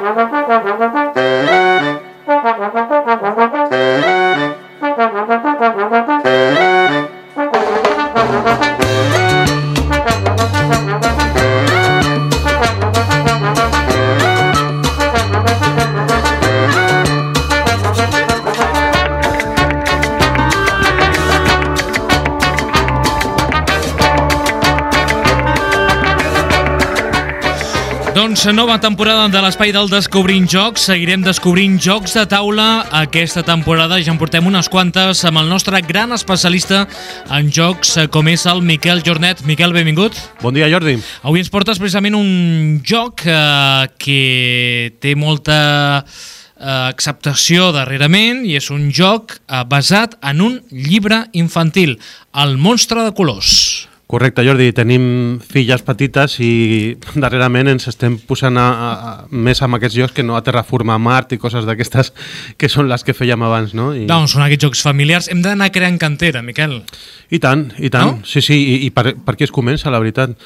Gracias. Doncs nova temporada de l'Espai del Descobrint Jocs. Seguirem descobrint jocs de taula. Aquesta temporada ja en portem unes quantes amb el nostre gran especialista en jocs, com és el Miquel Jornet. Miquel, benvingut. Bon dia, Jordi. Avui ens portes precisament un joc eh, que té molta eh, acceptació darrerament i és un joc eh, basat en un llibre infantil, El monstre de colors. Correcte, Jordi. Tenim filles petites i darrerament ens estem posant a, a, a, més amb aquests jocs que no a Terraforma Mart i coses d'aquestes que són les que fèiem abans, no? I... Doncs són aquests jocs familiars. Hem d'anar creant cantera, Miquel. I tant, i tant. No? Sí, sí, i, i per, per aquí es comença, la veritat.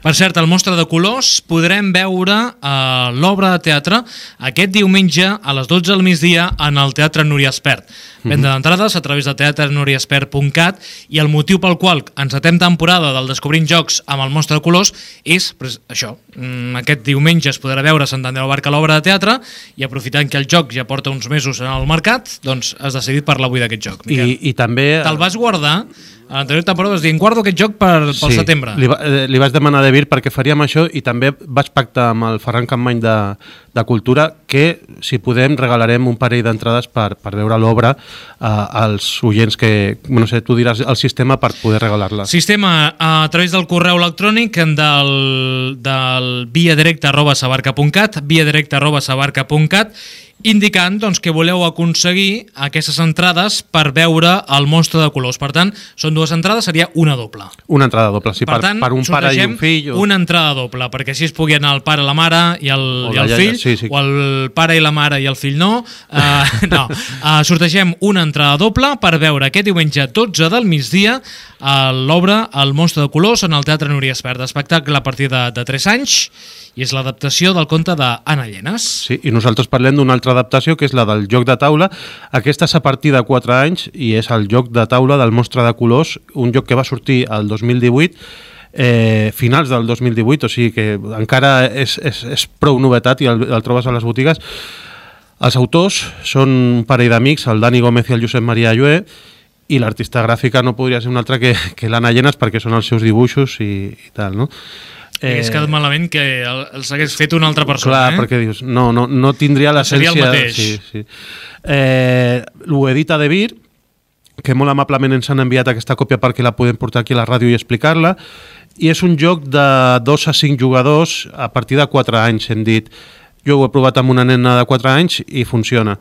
Per cert, el monstre de colors podrem veure eh, l'obra de teatre aquest diumenge a les 12 del migdia en el Teatre Núria Espert. Venda d'entrades a través de teatrenuriaespert.cat i el motiu pel qual encetem temporada del Descobrint Jocs amb el monstre de colors és pues, això. Mm, Aquest diumenge es podrà veure a Sant Andreu Barca l'obra de teatre i aprofitant que el joc ja porta uns mesos en el mercat, doncs has decidit parlar avui d'aquest joc. Miquel. I, i també... Te'l vas guardar a l'anterior temporada vas dir, guardo aquest joc per, pel setembre. Li, va, eh, li vaig demanar de Vir perquè faríem això i també vaig pactar amb el Ferran Campany de, de Cultura que, si podem, regalarem un parell d'entrades per, per veure l'obra eh, als oients que, no sé, tu diràs el sistema per poder regalar-la. Sistema a través del correu electrònic del, del via directe arroba sabarca.cat, via directe arroba sabarca.cat, indicant doncs, que voleu aconseguir aquestes entrades per veure el monstre de colors. Per tant, són dues entrades, seria una doble. Una entrada doble, sí, per, per tant, per un pare i un fill. O... una entrada doble, perquè així es pugui anar el pare, la mare i el, O i el fill, sí, sí. o el pare i la mare i el fill no. Uh, no, uh, sortegem una entrada doble per veure aquest diumenge 12 del migdia uh, l'obra El monstre de colors en el Teatre Núria Espert, espectacle a partir de, de 3 anys i és l'adaptació del conte d'Anna Llenes. Sí, i nosaltres parlem d'una altra adaptació que és la del joc de taula. Aquesta és a partir de 4 anys i és el joc de taula del monstre de colors, un joc que va sortir el 2018 eh, finals del 2018, o sigui que encara és, és, és prou novetat i el, el trobes a les botigues. Els autors són un parell d'amics, el Dani Gómez i el Josep Maria Llué, i l'artista gràfica no podria ser un altre que, que l'Anna Llenes perquè són els seus dibuixos i, i tal, no? Eh... Hagués quedat malament que el- els hagués fet una altra persona. Clar, eh? perquè dius, no, no, no tindria Seria el l'essència... mateix. Sí, sí. Eh, Ho edita De Vir, que molt amablement ens han enviat aquesta còpia perquè la podem portar aquí a la ràdio i explicar-la, i és un joc de 2 a 5 jugadors a partir de 4 anys, hem dit. Jo ho he provat amb una nena de 4 anys i funciona.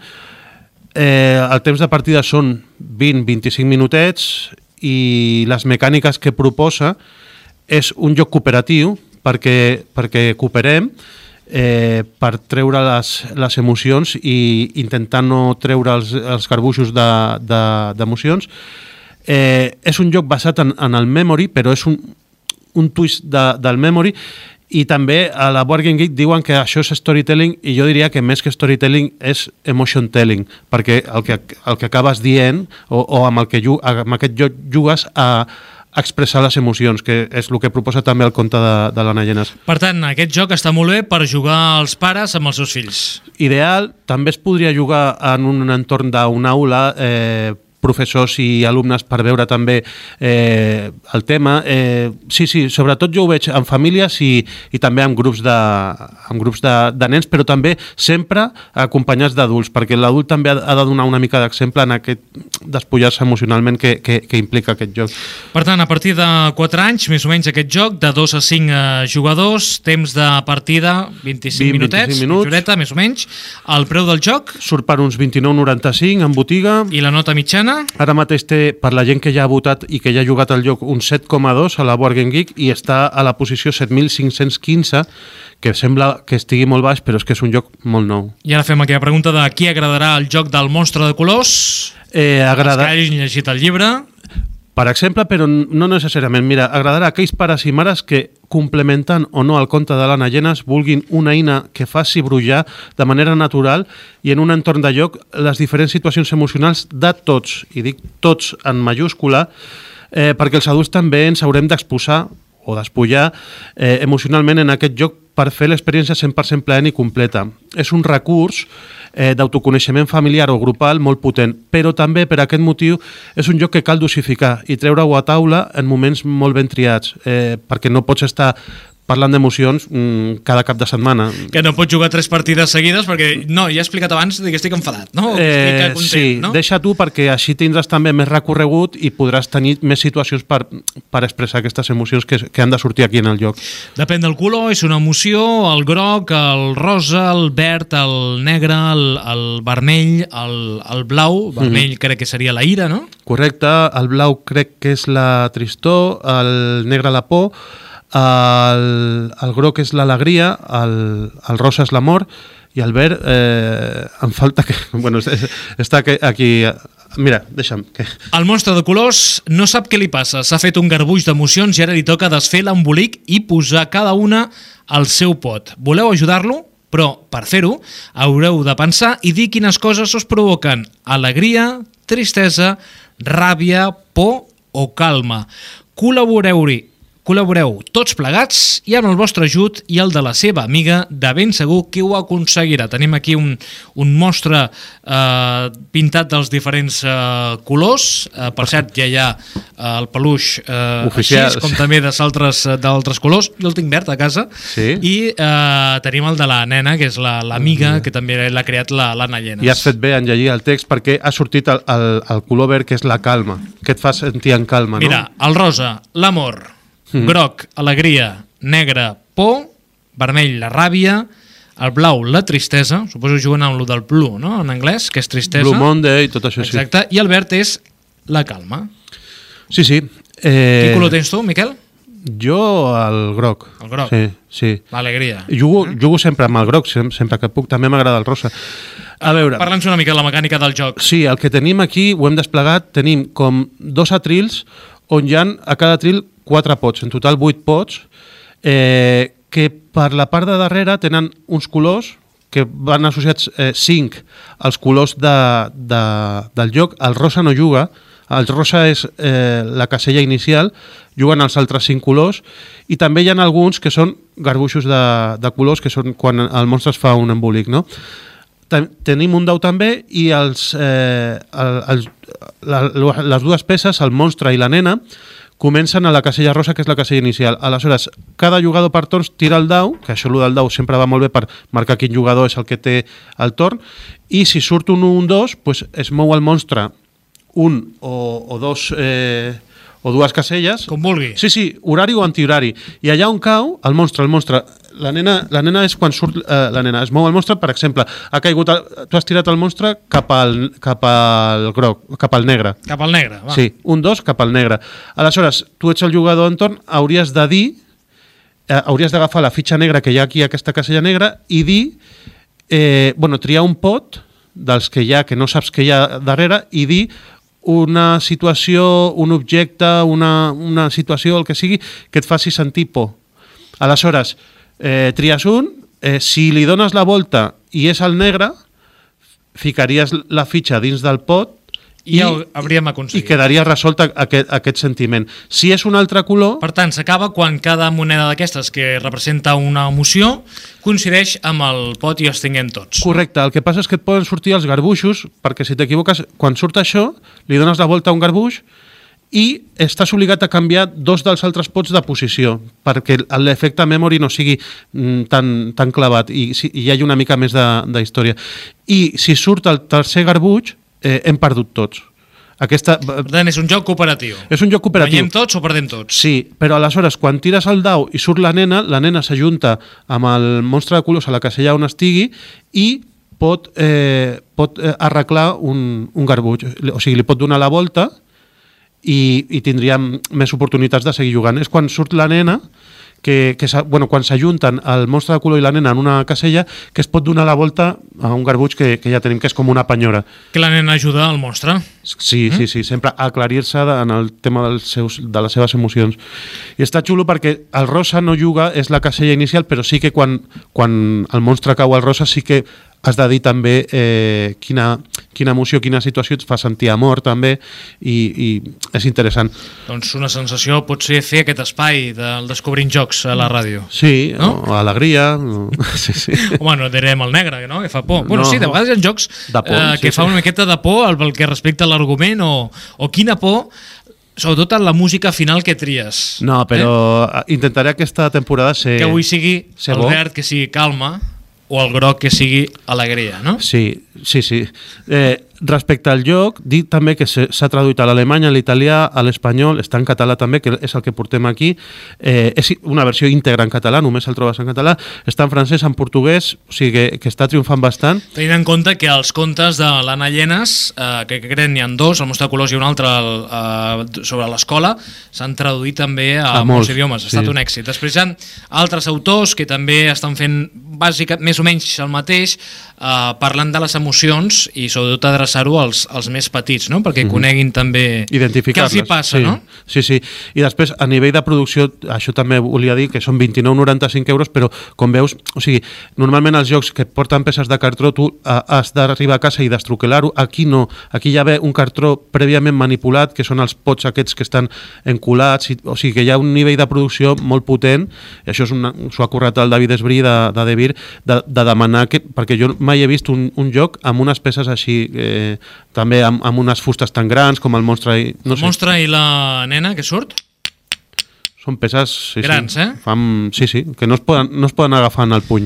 Eh, el temps de partida són 20-25 minutets i les mecàniques que proposa és un joc cooperatiu perquè, perquè cooperem eh, per treure les, les emocions i intentar no treure els, els carbuixos d'emocions. De, d'emocions. eh, és un joc basat en, en el memory, però és un, un twist de, del memory i també a la Board Game Geek diuen que això és storytelling i jo diria que més que storytelling és emotion telling perquè el que, el que acabes dient o, o amb, el que, amb aquest joc jugues a expressar les emocions, que és el que proposa també el conte de, de l'Anna Llenes. Per tant, aquest joc està molt bé per jugar als pares amb els seus fills. Ideal, també es podria jugar en un entorn d'una aula, eh, professors i alumnes per veure també eh, el tema. Eh, sí, sí, sobretot jo ho veig en famílies i, i també amb grups, de, amb grups de, de nens, però també sempre acompanyats d'adults, perquè l'adult també ha, ha de donar una mica d'exemple en aquest despullar-se emocionalment que, que, que implica aquest joc. Per tant, a partir de 4 anys, més o menys, aquest joc, de 2 a 5 eh, jugadors, temps de partida, 25 20, minutets, 25 minuts. mitja horeta, més o menys. El preu del joc Surt per uns 29,95 en botiga, i la nota mitjana, Ara mateix té, per la gent que ja ha votat i que ja ha jugat al joc, un 7,2 a la Board Game Geek i està a la posició 7.515, que sembla que estigui molt baix, però és que és un joc molt nou. i ara fem aquella pregunta de qui agradarà el joc del monstre de colors, Eh, els agrada, que hagin llegit el llibre, per exemple, però no necessàriament. Mira, agradarà a aquells pares i mares que complementant o no el conte de l'Anna Llenes, vulguin una eina que faci brullar de manera natural i en un entorn de lloc les diferents situacions emocionals de tots, i dic tots en mayúscula, eh, perquè els adults també ens haurem d'exposar o despullar eh, emocionalment en aquest joc per fer l'experiència 100% plena i completa. És un recurs eh, d'autoconeixement familiar o grupal molt potent, però també per aquest motiu és un joc que cal dosificar i treure-ho a taula en moments molt ben triats, eh, perquè no pots estar parlant d'emocions mm, cada cap de setmana. Que no pots jugar tres partides seguides perquè, no, ja he explicat abans que estic enfadat, no? Eh, content, sí, no? deixa tu perquè així tindràs també més recorregut i podràs tenir més situacions per, per expressar aquestes emocions que, que han de sortir aquí en el joc. Depèn del color, és una emoció, el groc, el rosa, el verd, el negre, el, el vermell, el, el blau, vermell crec que seria la ira, no? Correcte, el blau crec que és la tristor, el negre la por, el, el groc és l'alegria, el, el rosa és l'amor i el verd eh, em falta que... Bueno, està aquí mira, deixa'm. Que... El monstre de colors no sap què li passa. S'ha fet un garbuix d'emocions i ara li toca desfer l'embolic i posar cada una al seu pot. Voleu ajudar-lo? Però, per fer-ho, haureu de pensar i dir quines coses us provoquen alegria, tristesa, ràbia, por o calma. Col·laboreu-hi Col·laboreu tots plegats i amb el vostre ajut i el de la seva amiga, de ben segur que ho aconseguirà. Tenim aquí un, un mostre eh, pintat dels diferents eh, colors. Eh, per cert, ja hi ha eh, el peluix eh, Oficial, així, com també de d'altres colors. Jo el tinc verd a casa. Sí. I eh, tenim el de la nena, que és la- l'amiga, que també l'ha creat la- l'Anna Llenes. I has fet bé en llegir el text perquè ha sortit el, el, el color verd que és la calma, que et fa sentir en calma, no? Mira, el rosa, l'amor, mm. groc, alegria, negre, por, vermell, la ràbia, el blau, la tristesa, suposo que juguen amb el del blue, no?, en anglès, que és tristesa. Blue Monday i tot això, Exacte, i el verd és la calma. sí. Sí, sí. Eh... Quin Eh, color tens tu, Miquel? jo el groc. El groc. Sí, sí. L'alegria. Jugo, jugo sempre amb el groc, sem- sempre que puc. També m'agrada el rosa. A veure, Parla'ns una mica de la mecànica del joc. sí, el que tenim aquí, ho hem desplegat, tenim com dos atrils on hi ha a cada atril quatre pots, en total vuit pots, eh, que per la part de darrere tenen uns colors que van associats eh, cinc als colors de, de, del joc. El rosa no juga, el rosa és eh, la casella inicial, juguen els altres cinc colors, i també hi ha alguns que són garbuixos de, de colors, que són quan el monstre es fa un embolic, no? Ten- tenim un dau també i els, eh, el, els, la, les dues peces, el monstre i la nena, comencen a la casella rosa, que és la casella inicial. Aleshores, cada jugador per torns tira el dau, que això del dau sempre va molt bé per marcar quin jugador és el que té el torn, i si surt un 1 un 2, pues es mou el monstre un o, o dos eh, o dues caselles. Com vulgui. Sí, sí, horari o antihorari. I allà on cau, el monstre, el monstre, la nena, la nena és quan surt eh, la nena, es mou el monstre, per exemple, ha caigut, el, tu has tirat el monstre cap al, cap al groc, cap al negre. Cap al negre, va. Sí, un dos cap al negre. Aleshores, tu ets el jugador entorn, hauries de dir, eh, hauries d'agafar la fitxa negra que hi ha aquí aquesta casella negra i dir, eh, bueno, triar un pot dels que hi ha, que no saps que hi ha darrere, i dir una situació, un objecte, una, una situació, el que sigui, que et faci sentir por. Aleshores, eh, tries un, eh, si li dones la volta i és el negre, ficaries la fitxa dins del pot I ja ho hauríem i aconseguit. quedaria resolt aquest, aquest sentiment. Si és un altre color, Per tant, s'acaba quan cada moneda d'aquestes que representa una emoció coincideix amb el pot i els tinguem tots. correcte, el que passa és que et poden sortir els garbuixos, perquè si t'equivoques, quan surt això, li dones la volta a un garbuix i estàs obligat a canviar dos dels altres pots de posició, perquè l'efecte memory no sigui mm, tan, tan clavat i, si, i hi hagi una mica més de, de història. I si surt el tercer garbuix, eh, hem perdut tots. Aquesta, Per tant, és un joc cooperatiu. és un joc cooperatiu. Guanyem tots o perdem tots? Sí, però aleshores, quan tires el dau i surt la nena, la nena s'ajunta amb el monstre de colors a la casella on estigui i pot, eh, pot eh, arreglar un, un garbuix. O sigui, li pot donar la volta i, i tindríem més oportunitats de seguir jugant. És quan surt la nena, que, que bueno, quan s'ajunten el monstre de color i la nena en una casella, que es pot donar la volta a un garbuix que, que ja tenim, que és com una penyora. Que la nena ajuda al monstre. Sí, sí, sí, sempre aclarir-se en el tema dels seus, de les seves emocions. I està xulo perquè el Rosa no juga, és la casella inicial, però sí que quan, quan el monstre cau al Rosa sí que has de dir també eh, quina, quina emoció, quina situació et fa sentir amor també i, i és interessant. Doncs una sensació pot ser fer aquest espai del Descobrint Jocs a la ràdio. Sí, No? o alegria, no? sí, sí. Home, no direm el negre, no? Que fa por. Bueno, No. sí, de vegades hi ha jocs De por, eh, sí, que fa sí. una miqueta de por el, el que respecta a l'argument o, o quina por, sobretot en la música final que tries. No, però eh? intentaré aquesta temporada ser... Que avui sigui ser el bo. que sigui calma o el groc que sigui alegria, no? Sí, sí, sí. Eh, respecte al joc, dir també que s'ha traduït a l'alemany, a l'italià, a l'espanyol, està en català també, que és el que portem aquí. Eh, és una versió íntegra en català, només el trobes en català. Està en francès, en portuguès, o sigui que, que està triomfant bastant. Tenint en compte que els contes de l'Anna Llenes, eh, que crec n'hi ha dos, el Mostre de Colors i un altre el, eh, sobre l'escola, s'han traduït també a, A molts molts, idiomes. Ha sí. estat un èxit. Després hi ha altres autors que també estan fent bàsica, més o menys el mateix, eh, parlant de les emocions i sobretot adreçar-ho als, als més petits, no? perquè coneguin també què els hi passa, sí. no? Sí, sí. I després, a nivell de producció, això també volia dir que són 29,95 euros, però com veus, o sigui, normalment els jocs que porten peces de cartró tu eh, has d'arribar a casa i destruquelar-ho. Aquí no. Aquí hi ha un cartró prèviament manipulat, que són els pots aquests que estan enculats, i, o sigui que hi ha un nivell de producció molt potent, i això s'ho ha currat el David Esbrí de, de Devir, de, de demanar que, perquè jo mai he vist un, un joc amb unes peces així, eh, també amb, amb unes fustes tan grans com el monstre... i- No El sé. monstre i la nena que surt? Són peces... Sí, Grans, sí. eh? Fan, sí, sí, que no es, poden, no es poden agafar en el puny.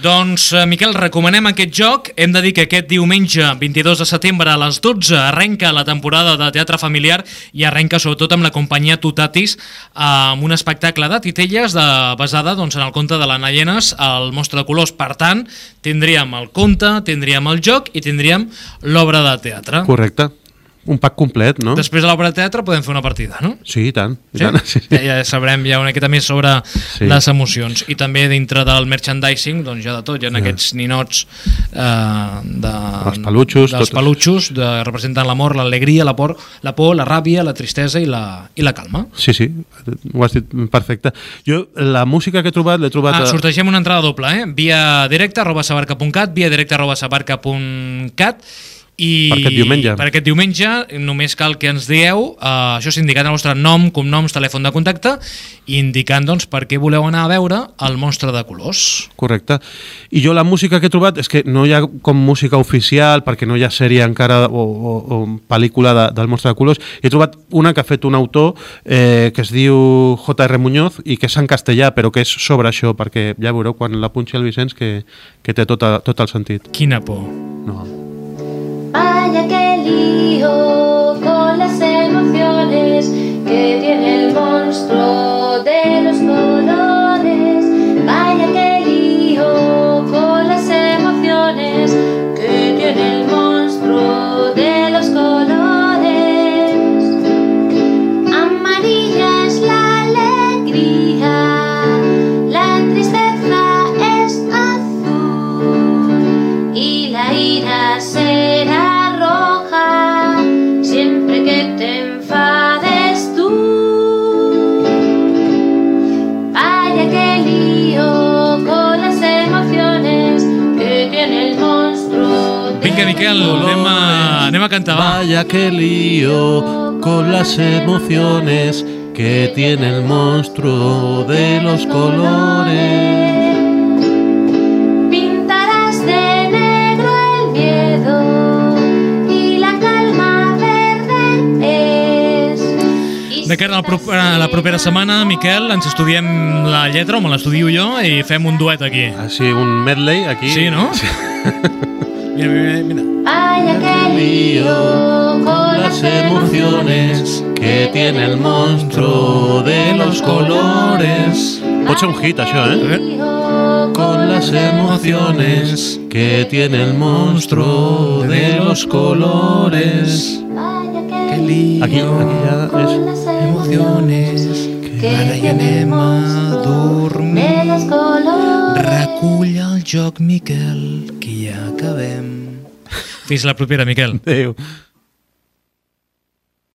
Doncs, eh, Miquel, recomanem aquest joc. Hem de dir que aquest diumenge, 22 de setembre, a les 12, arrenca la temporada de teatre familiar i arrenca sobretot amb la companyia Tutatis amb un espectacle de titelles de, basada doncs, en el conte de l'Anna Llenes, el monstre de colors. Per tant, tindríem el conte, tindríem el joc i tindríem l'obra de teatre. Correcte. Un pack complet, no? Després de l'obra de teatre podem fer una partida, no? Sí, i tant. I Sí? tant. Sí, sí. Ja, ja sabrem ja una miqueta més sobre Sí. les emocions. I també dintre del merchandising, doncs ha de tot. Hi ha Ja. aquests ninots eh, de, Els pelutxos, dels tot. pelutxos, de, representen l'amor, l'alegria, la por, la por, la ràbia, la tristesa i la, i la calma. Sí, sí, ho has dit perfecte. Jo, la música que he trobat, l'he trobat... Ah, a- sortegem una entrada doble, eh? Via directe arroba sabarca.cat, via directe arroba sabarca.cat i Per aquest diumenge. per aquest diumenge només cal que ens dieu eh, això és indicant el vostre nom, cognoms, telèfon de contacte indicant doncs, per què voleu anar a veure el monstre de colors Correcte. I jo la música que he trobat és que no hi ha com música oficial, perquè no hi ha sèrie encara o, o, o pel·lícula de, del Monstre de Colors. He trobat una que ha fet un autor eh, que es diu J.R. Muñoz i que és en castellà, però que és sobre això, perquè ja veureu quan la punxi el Vicenç que, que té tot, a, tot el sentit. quina por No. Vaya que lío con las emociones que tiene el monstruo de los colores. A, a va. Vaya que lío con las emociones que tiene el monstruo de los colores. Pintarás de negro el miedo y la calma verde es. Y De cara a la, propera, la propera setmana, Miquel, ens estudiem la lletra, o me l'estudio jo, i fem un duet aquí. Así un medley aquí. Sí, no? Mira, mira, mira. Vaya que lío con las emociones que tiene el monstruo de los colores. Pot ser un hit, això, eh? Con las emociones que tiene el monstruo de los colores. Lío Aquí, aquí és... las emociones que anem a monstruo dormir. de joc, Miquel, que ja acabem. Fins la propera, Miquel. Adéu.